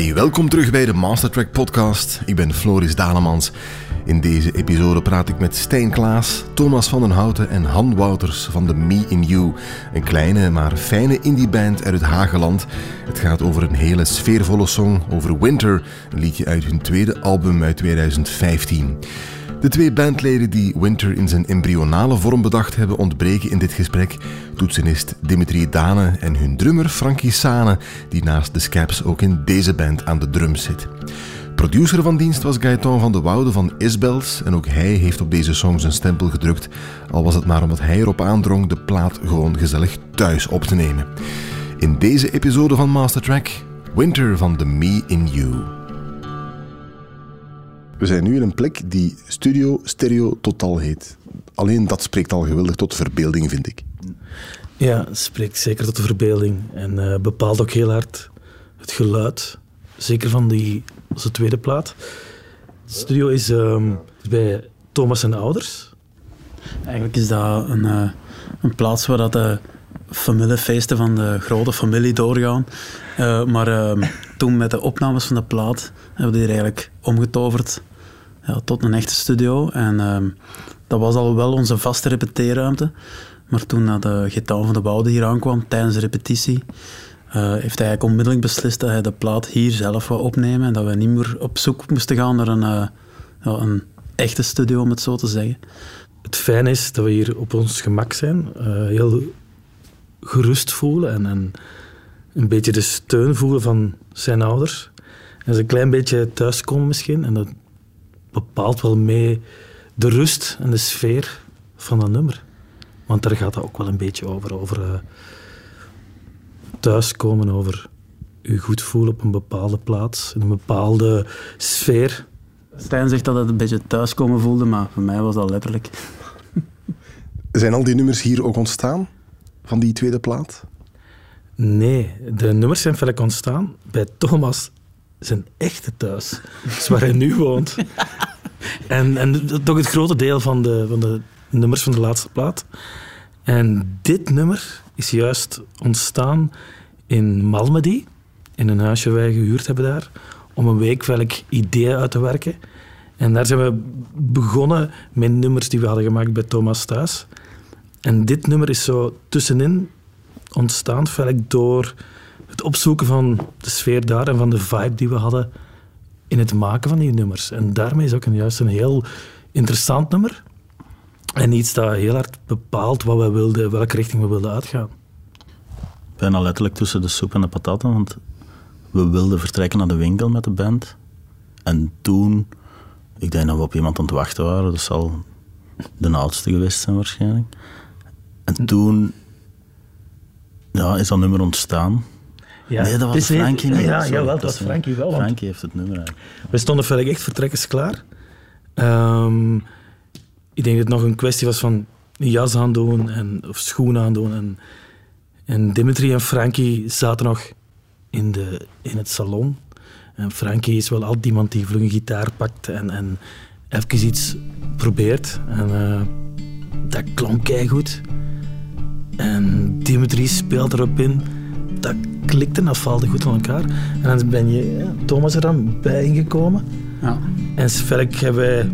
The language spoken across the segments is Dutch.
Hey, welkom terug bij de Mastertrack podcast. Ik ben Floris Dalemans. In deze episode praat ik met Stijn Klaas, Thomas van den Houten en Han Wouters van de Me in You. Een kleine maar fijne indieband uit het Hageland. Het gaat over een hele sfeervolle song over Winter, een liedje uit hun tweede album uit 2015. De twee bandleden die Winter in zijn embryonale vorm bedacht hebben ontbreken in dit gesprek. Toetsenist Dimitri Dane en hun drummer Frankie Sane, die naast de Scaps ook in deze band aan de drums zit. Producer van dienst was Gaëtan van de Woude van Isbels en ook hij heeft op deze song zijn stempel gedrukt, al was het maar omdat hij erop aandrong de plaat gewoon gezellig thuis op te nemen. In deze episode van Mastertrack, Winter van The Me in You. We zijn nu in een plek die Studio Stereo Total heet. Alleen dat spreekt al geweldig tot verbeelding, vind ik. Ja, het spreekt zeker tot de verbeelding en uh, bepaalt ook heel hard het geluid. Zeker van die, onze tweede plaat. De studio is um, bij Thomas en ouders. Eigenlijk is dat een, uh, een plaats waar dat de familiefeesten van de grote familie doorgaan. Uh, maar uh, toen met de opnames van de plaat hebben we die eigenlijk omgetoverd ja, tot een echte studio. En uh, dat was al wel onze vaste repeteerruimte. Maar toen dat de Getaan van de Woude hier aankwam tijdens de repetitie, uh, heeft hij eigenlijk onmiddellijk beslist dat hij de plaat hier zelf wou opnemen en dat we niet meer op zoek moesten gaan naar een, een echte studio, om het zo te zeggen. Het fijne is dat we hier op ons gemak zijn, heel gerust voelen en, en, een beetje de steun voelen van zijn ouders. En ze een klein beetje thuiskomen misschien. En dat bepaalt wel mee de rust en de sfeer van dat nummer. Want daar gaat het ook wel een beetje over. Over uh, thuiskomen, over je goed voelen op een bepaalde plaats, in een bepaalde sfeer. Stijn zegt dat het een beetje thuiskomen voelde, maar voor mij was dat letterlijk. Zijn al die nummers hier ook ontstaan? Van die tweede plaat? Nee, de nummers zijn verder ontstaan bij Thomas zijn echte thuis. is waar hij nu woont. en, en toch het grote deel van de, van de nummers van de laatste plaat. En dit nummer is juist ontstaan in Malmedy, in een huisje wij gehuurd hebben daar, om een week welk idee uit te werken. En daar zijn we begonnen met nummers die we hadden gemaakt bij Thomas thuis. En dit nummer is zo tussenin ontstaan, door het opzoeken van de sfeer daar en van de vibe die we hadden in het maken van die nummers. En daarmee is ook een, juist een heel interessant nummer. En iets dat heel hard bepaalt wat we wilden, welke richting we wilden uitgaan. Bijna letterlijk tussen de soep en de pataten, want we wilden vertrekken naar de winkel met de band. En toen, ik denk dat we op iemand aan het wachten waren, dat zal de oudste geweest zijn waarschijnlijk. En toen ja, is dat nummer ontstaan. Ja. Nee, dat was Frankie niet. Ja, jawel, dat was Frankie wel. Frankie heeft het nummer eigenlijk. We stonden verder echt vertrekkers klaar. Um, ik denk dat het nog een kwestie was van een jas aandoen en, of schoenen aandoen. En, en Dimitri en Frankie zaten nog in, de, in het salon. En Frankie is wel altijd iemand die vlug een gitaar pakt en, en even iets probeert. En uh, dat klonk goed. En Dimitri speelt erop in. Dat klikte en dat valde goed van elkaar. En dan ben je, Thomas er dan bij ingekomen. Ja. En Svelk hebben wij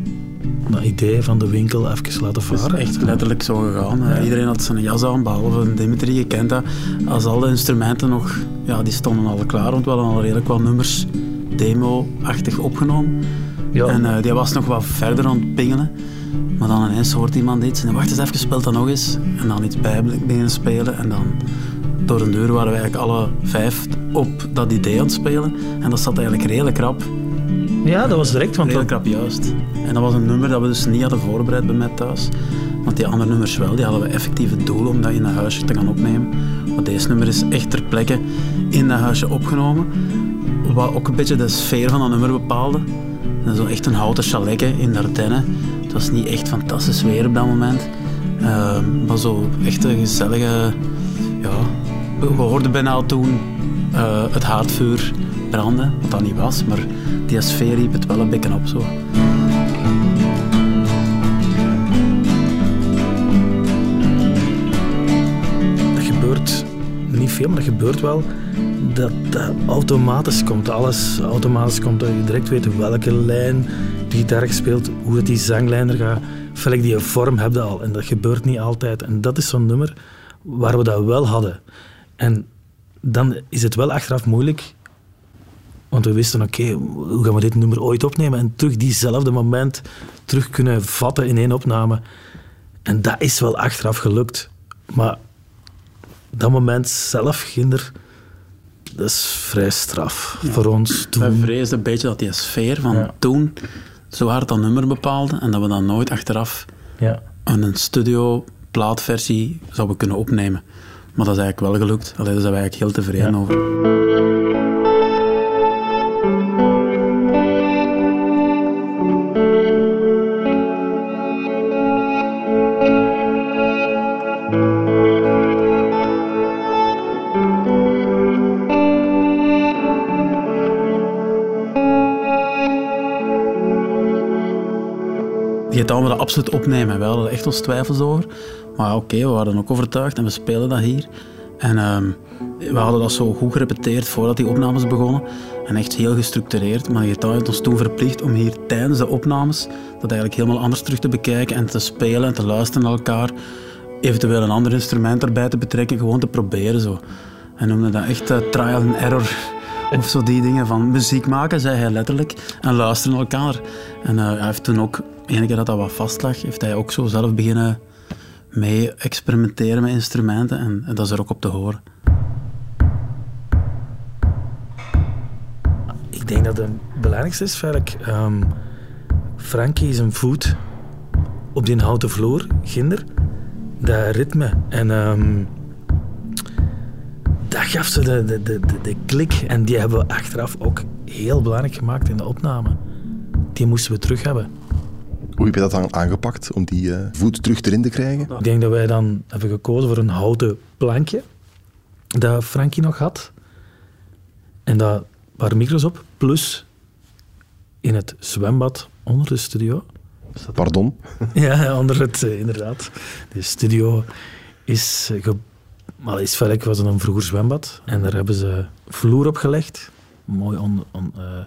dat idee van de winkel even laten varen. Het is echt letterlijk zo gegaan. Ja. Iedereen had zijn jas aan, behalve Dimitri, je kent dat. Als alle instrumenten nog, ja, die stonden al klaar, want we hadden al redelijk wat nummers demo-achtig opgenomen. Ja. En uh, die was nog wat verder aan het pingelen. Maar dan ineens hoort iemand iets en wacht eens even, speelt dat nog eens. En dan iets bij beginnen spelen en dan door een deur waren we eigenlijk alle vijf op dat idee aan het spelen. En dat zat eigenlijk redelijk rap. Ja, dat was direct. Want redelijk rap, juist. En dat was een nummer dat we dus niet hadden voorbereid bij mij thuis. Want die andere nummers wel, die hadden we effectief het doel om dat in een huisje te gaan opnemen. Maar deze nummer is echt ter plekke in dat huisje opgenomen. Wat ook een beetje de sfeer van dat nummer bepaalde. En zo echt een houten chaletje in de Ardennen. Het was niet echt fantastisch weer op dat moment. Uh, maar zo echt een gezellige... Ja, we hoorden bijna al toen uh, het haardvuur branden, wat dat niet was, maar die sfeer riep het wel een beetje op zo. Dat gebeurt niet veel, maar dat gebeurt wel. Dat automatisch komt. Alles automatisch komt. Dat je direct weet welke lijn die gitaar speelt, hoe het die zanglijn er gaat. Velk die vorm heb je al. En dat gebeurt niet altijd. En dat is zo'n nummer waar we dat wel hadden. En dan is het wel achteraf moeilijk. Want we wisten, oké, hoe gaan we dit nummer ooit opnemen? En terug diezelfde moment terug kunnen vatten in één opname. En dat is wel achteraf gelukt. Maar dat moment zelf, Ginder, dat is vrij straf voor ons Wij toen. vreesden een beetje dat die sfeer van Ja. toen zo hard dat nummer bepaalde en dat we dan nooit achteraf Ja. een studio plaatversie zouden kunnen opnemen. Maar dat is eigenlijk wel gelukt. Allee, daar zijn wij eigenlijk heel tevreden Ja. over. Gaan we dat absoluut opnemen. We hadden echt ons twijfels over. Maar oké, we waren ook overtuigd en we spelen dat hier. En ehm, we hadden dat zo goed gerepeteerd voordat die opnames begonnen. En echt heel gestructureerd. Maar Gitaar heeft ons toen verplicht om hier tijdens de opnames dat eigenlijk helemaal anders terug te bekijken en te spelen en te luisteren naar elkaar. Eventueel een ander instrument erbij te betrekken, gewoon te proberen zo. En noemde dat echt eh, trial and error. Of zo die dingen van muziek maken, zei hij letterlijk. En luisteren naar elkaar. En eh, hij heeft toen ook, enige keer dat dat wat vast lag, heeft hij ook zo zelf beginnen mee experimenteren met instrumenten. En, dat is er ook op te horen. Ik denk dat het belangrijkste is, Velk. ehm Frankie zijn voet op die houten vloer, ginder, dat ritme. En ehm, dat gaf ze de, de, de, de klik. En die hebben we achteraf ook heel belangrijk gemaakt in de opname. Die moesten we terug hebben. Hoe heb je dat dan aangepakt om die eh, voet terug erin te krijgen? Ik denk dat wij dan hebben gekozen voor een houten plankje dat Frankie nog had. En daar waren micro's op, plus in het zwembad onder de studio. Pardon? Ja, onder het, eh, inderdaad. De studio is, eh, maar is verrek was het een vroeger zwembad. En daar hebben ze vloer op gelegd. Mooi on, on, eh,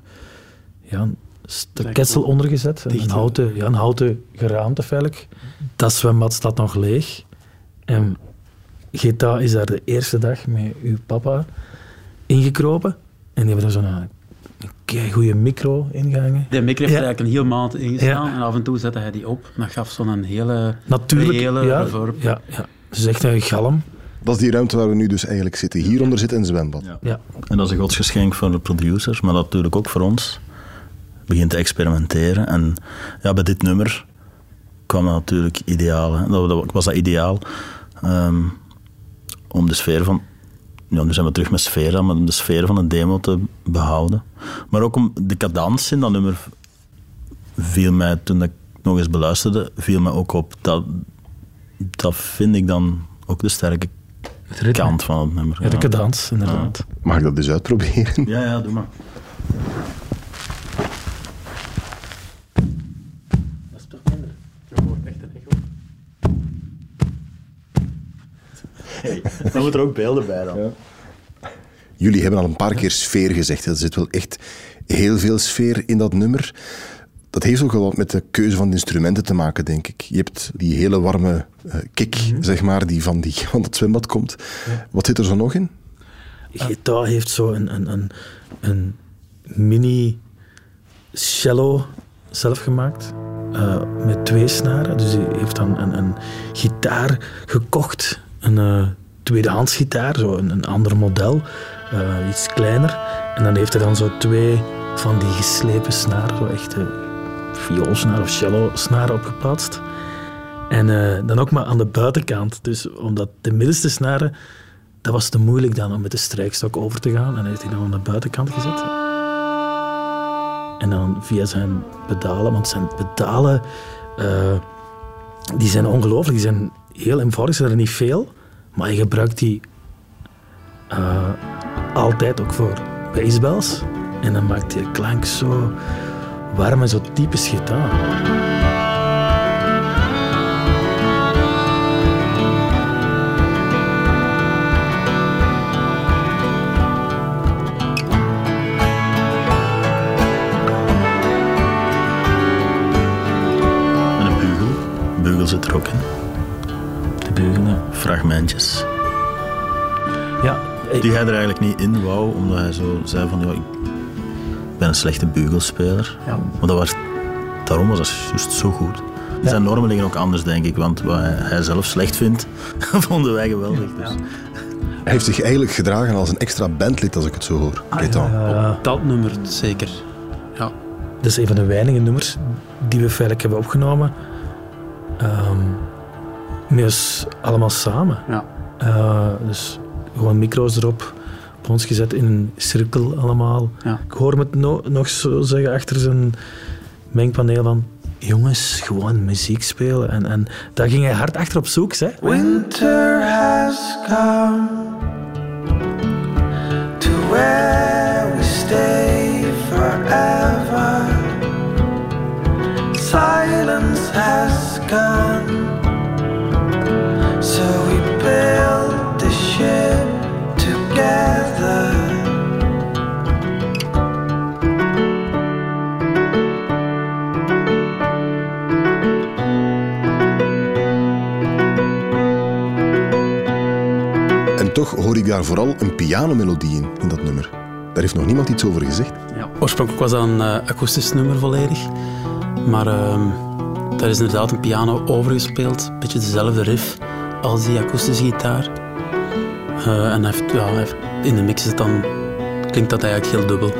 ja, stuk ketsel onder gezet. Een houten, ja, een houten geraamte feitelijk. Dat zwembad staat nog leeg. En Gita is daar de eerste dag met uw papa ingekropen. En die hebben er zo'n een goede micro ingehangen. De micro heeft Ja. er eigenlijk een heel maand ingestaan Ja. en af en toe zette hij die op. Dat gaf zo'n hele Natuurlijk, reële ja, reverb. ja, ja. Het is echt een galm. Dat is die ruimte waar we nu dus eigenlijk zitten. Hieronder zit een zwembad. Ja. Ja. En dat is een godsgeschenk voor de producers, maar natuurlijk ook voor ons. Begint te experimenteren. En ja, bij dit nummer kwam dat natuurlijk ideaal. Hè. Dat, dat was dat ideaal ehm, om de sfeer van... Ja, nu zijn we terug met sfeer, dan, maar om de sfeer van een demo te behouden. Maar ook om de cadans in dat nummer viel mij, toen ik nog eens beluisterde, viel mij ook op. Dat, dat vind ik dan ook de sterke kant van het nummer. Ja, de cadans, inderdaad. Mag ik dat dus uitproberen? Ja, ja, doe maar. Dat is toch minder? Je hoort echt een echo. Dan moeten er ook beelden bij dan. Jullie hebben al een paar keer sfeer gezegd. Er zit wel echt heel veel sfeer in dat nummer. Dat heeft ook wel wat met de keuze van de instrumenten te maken, denk ik. Je hebt die hele warme eh, kick, zeg maar, die van, die van dat zwembad komt. Wat zit er zo nog in? Gitaar heeft zo een, een, een, een mini cello zelf gemaakt. eh, met twee snaren. Dus hij heeft dan een, een gitaar gekocht. Een eh, tweedehands gitaar, zo een, een ander model. eh, iets kleiner. En dan heeft hij dan zo twee van die geslepen snaren, zo echte vioolsnaren of cello-snaren opgeplaatst. En eh, dan ook maar aan de buitenkant. Dus omdat de middenste snaren dat was te moeilijk dan om met de strijkstok over te gaan. En heeft hij dan aan de buitenkant gezet. En dan via zijn pedalen, want zijn pedalen eh, die zijn ongelooflijk. Die zijn heel eenvoudig, zijn er niet veel. Maar hij gebruikt die eh, altijd ook voor baseballs. En dan maakt die klank zo warm en zo typisch gitaar. Ja, ik- Die hij er eigenlijk niet in wou, omdat hij zo zei van ja, ik ben een slechte bugelspeler. Ja. Maar dat was, daarom was dat juist zo goed. Zijn normen liggen ook anders, denk ik, want wat hij- zelf slecht vindt, vonden wij geweldig. Dus. Hij heeft zich eigenlijk gedragen als een extra bandlid, als ik het zo hoor. Gaëtan. eh, Dat nummer zeker. Ja. dat is een van de weinige nummers die we feitelijk hebben opgenomen. Ehm met ons allemaal samen. Ja. Eh, dus gewoon micro's erop, op ons gezet in een cirkel allemaal. Ja. Ik hoor me het no- nog zo zeggen achter zijn mengpaneel van... Jongens, gewoon muziek spelen. En, en daar ging hij hard achter op zoek. Hè? Winter has come to where we stay forever. Silence has gone, daar vooral een pianomelodie in, in dat nummer. Daar heeft nog niemand iets over gezegd. Ja. Oorspronkelijk was dat een eh, akoestisch nummer volledig. Maar ehm, daar is inderdaad een piano overgespeeld. Een beetje dezelfde riff als die akoestische gitaar. Eh, en heeft, ja, in de mix is het dan, klinkt dat eigenlijk heel dubbel.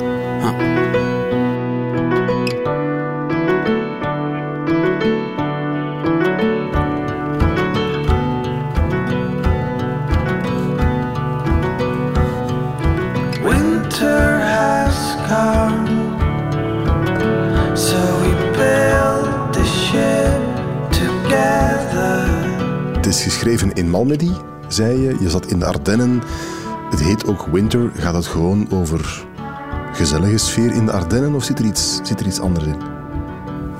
Geschreven in Malmedy, zei je. Je zat in de Ardennen. Het heet ook Winter. Gaat het gewoon over gezellige sfeer in de Ardennen of zit er iets, zit er iets anders in?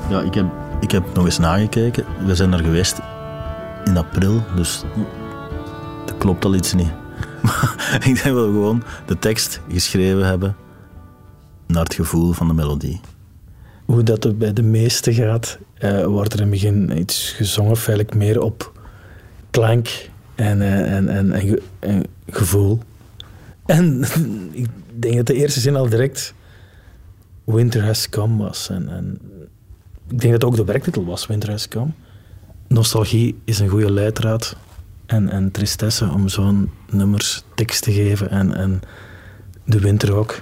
Ja, ik heb, ik heb nog eens nagekeken. We zijn er geweest in april, dus dat klopt al iets niet. Maar ik denk dat we gewoon de tekst geschreven hebben naar het gevoel van de melodie. Hoe dat het bij de meeste gaat, eh, wordt er in het begin iets gezongen, feitelijk meer op klank en, eh, en, en, en, en gevoel. En ik denk dat de eerste zin al direct Winter Has Come was. En, en ik denk dat ook de werktitel was, Winter Has Come. Nostalgie is een goede leidraad en, en tristesse om zo'n nummers tekst te geven en, en de winter ook.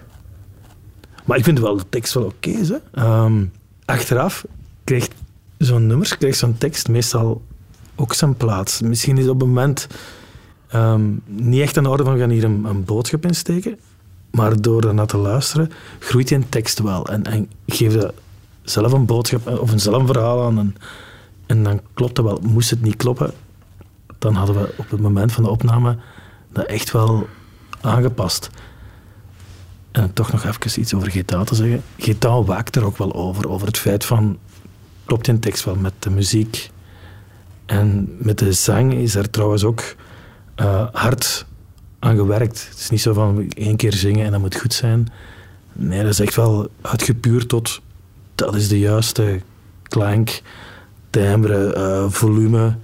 Maar ik vind wel de tekst wel oké. hè. Ehm, achteraf krijgt zo'n nummers, krijgt zo'n tekst meestal ook zijn plaats. Misschien is op het moment ehm, niet echt aan de orde van gaan hier een, een boodschap insteken, maar door daarna te luisteren groeit die een tekst wel en, en geeft je zelf een boodschap eh, of een zelf een verhaal aan en, en dan klopt dat wel. Moest het niet kloppen, dan hadden we op het moment van de opname dat echt wel aangepast. En toch nog even iets over Gitaal te zeggen. Gitaal waakt er ook wel over, over het feit van... Klopt die tekst wel met de muziek? En met de zang is er trouwens ook eh, hard aan gewerkt. Het is niet zo van één keer zingen en dat moet goed zijn. Nee, dat is echt wel uitgepuurd tot... Dat is de juiste klank, timbre, eh, volume.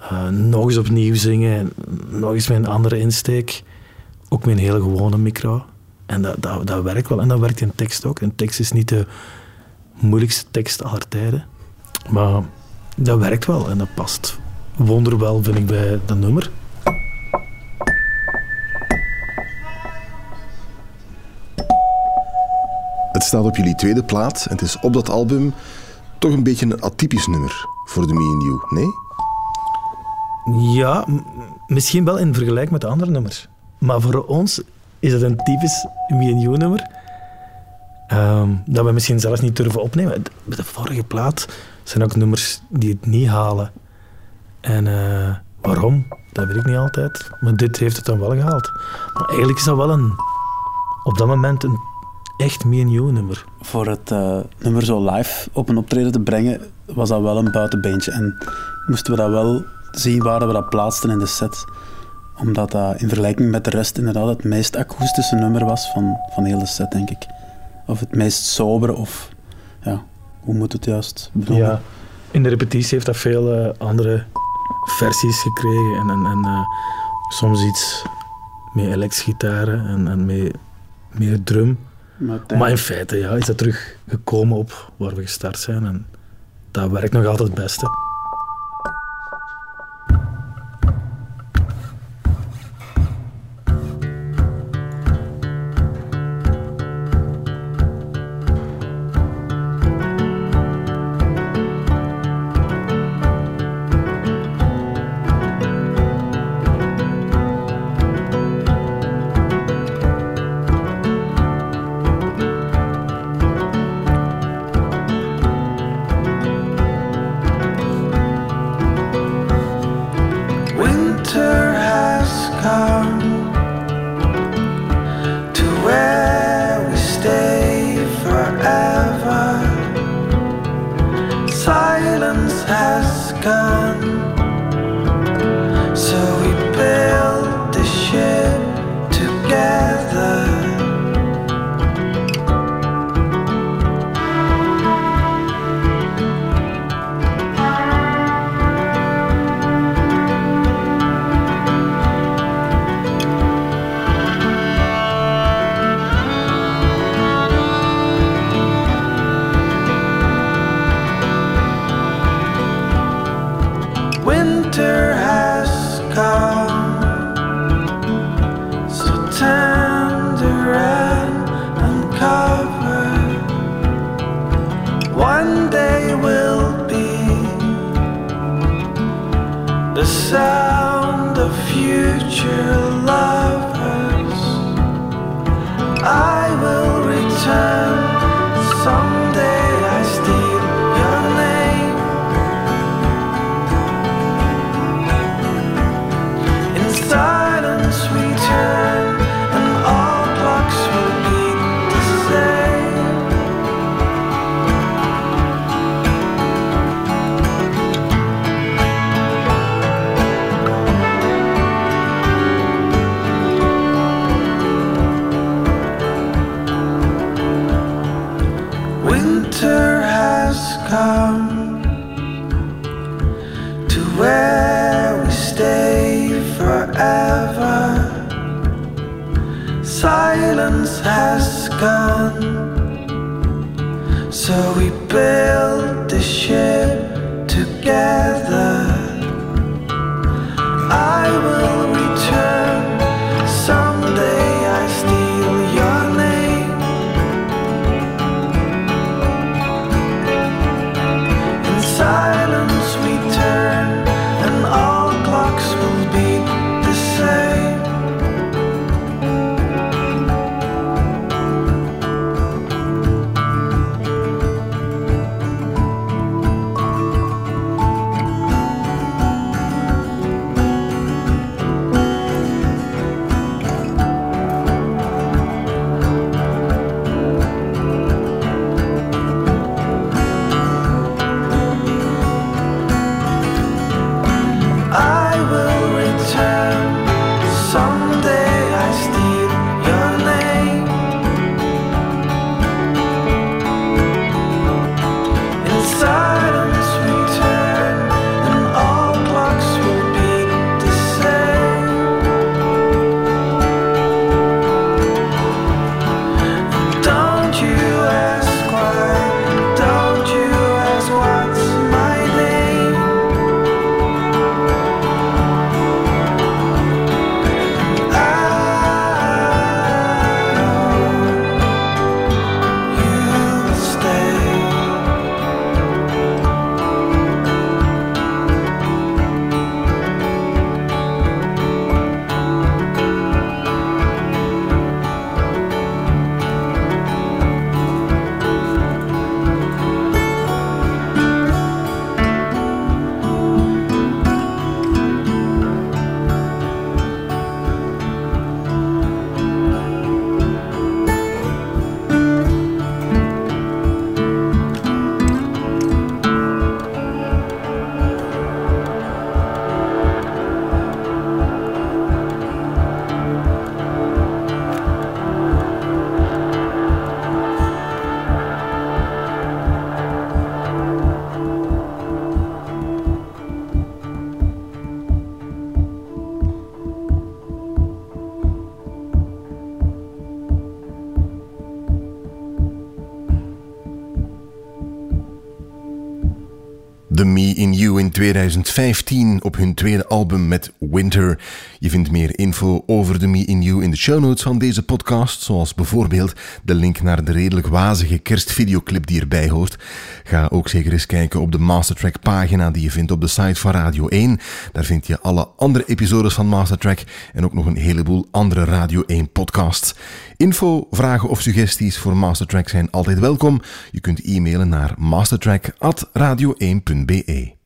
eh, nog eens opnieuw zingen, nog eens met een andere insteek. Ook met een hele gewone micro. En dat, dat, dat werkt wel. En dat werkt in tekst ook. Een tekst is niet de moeilijkste tekst aller tijden. Maar dat werkt wel en dat past wonderwel, vind ik, bij dat nummer. Het staat op jullie tweede plaat en het is op dat album toch een beetje een atypisch nummer voor de Me and You, nee? Ja, misschien wel in vergelijking met de andere nummers. Maar voor ons is het een typisch Me and You nummer. Ehm, dat we misschien zelfs niet durven opnemen. Met de vorige plaat zijn ook nummers die het niet halen. En eh, waarom? Dat weet ik niet altijd. Maar dit heeft het dan wel gehaald. Maar eigenlijk is dat wel een... Op dat moment een echt You nummer. Voor het eh, nummer zo live op een optreden te brengen, was dat wel een buitenbeentje. En moesten we dat wel zien waar we dat plaatsten in de set. Omdat dat in vergelijking met de rest inderdaad het meest akoestische nummer was van, van heel de set, denk ik. Of het meest sobere, of ja, hoe moet het juist benoemen? Ja, in de repetitie heeft dat veel eh, andere versies gekregen. En, en, en eh, Soms iets met elektrische gitaren en, en met meer drum. Maar in feite ja, is dat terug gekomen op waar we gestart zijn. En dat werkt nog altijd het beste. Where we stay forever. Silence has gone, so we build the ship together. The Me in You in 2015 op hun tweede album met Winter. Je vindt meer info over The Me in You in de show notes van deze podcast, zoals bijvoorbeeld de link naar de redelijk wazige kerstvideoclip die erbij hoort. Ga ook zeker eens kijken op de Mastertrack pagina die je vindt op de site van Radio 1. Daar vind je alle andere episodes van Mastertrack en ook nog een heleboel andere Radio 1 podcasts. Info, vragen of suggesties voor Mastertrack zijn altijd welkom. Je kunt e-mailen naar mastertrack.radio1.be. BE.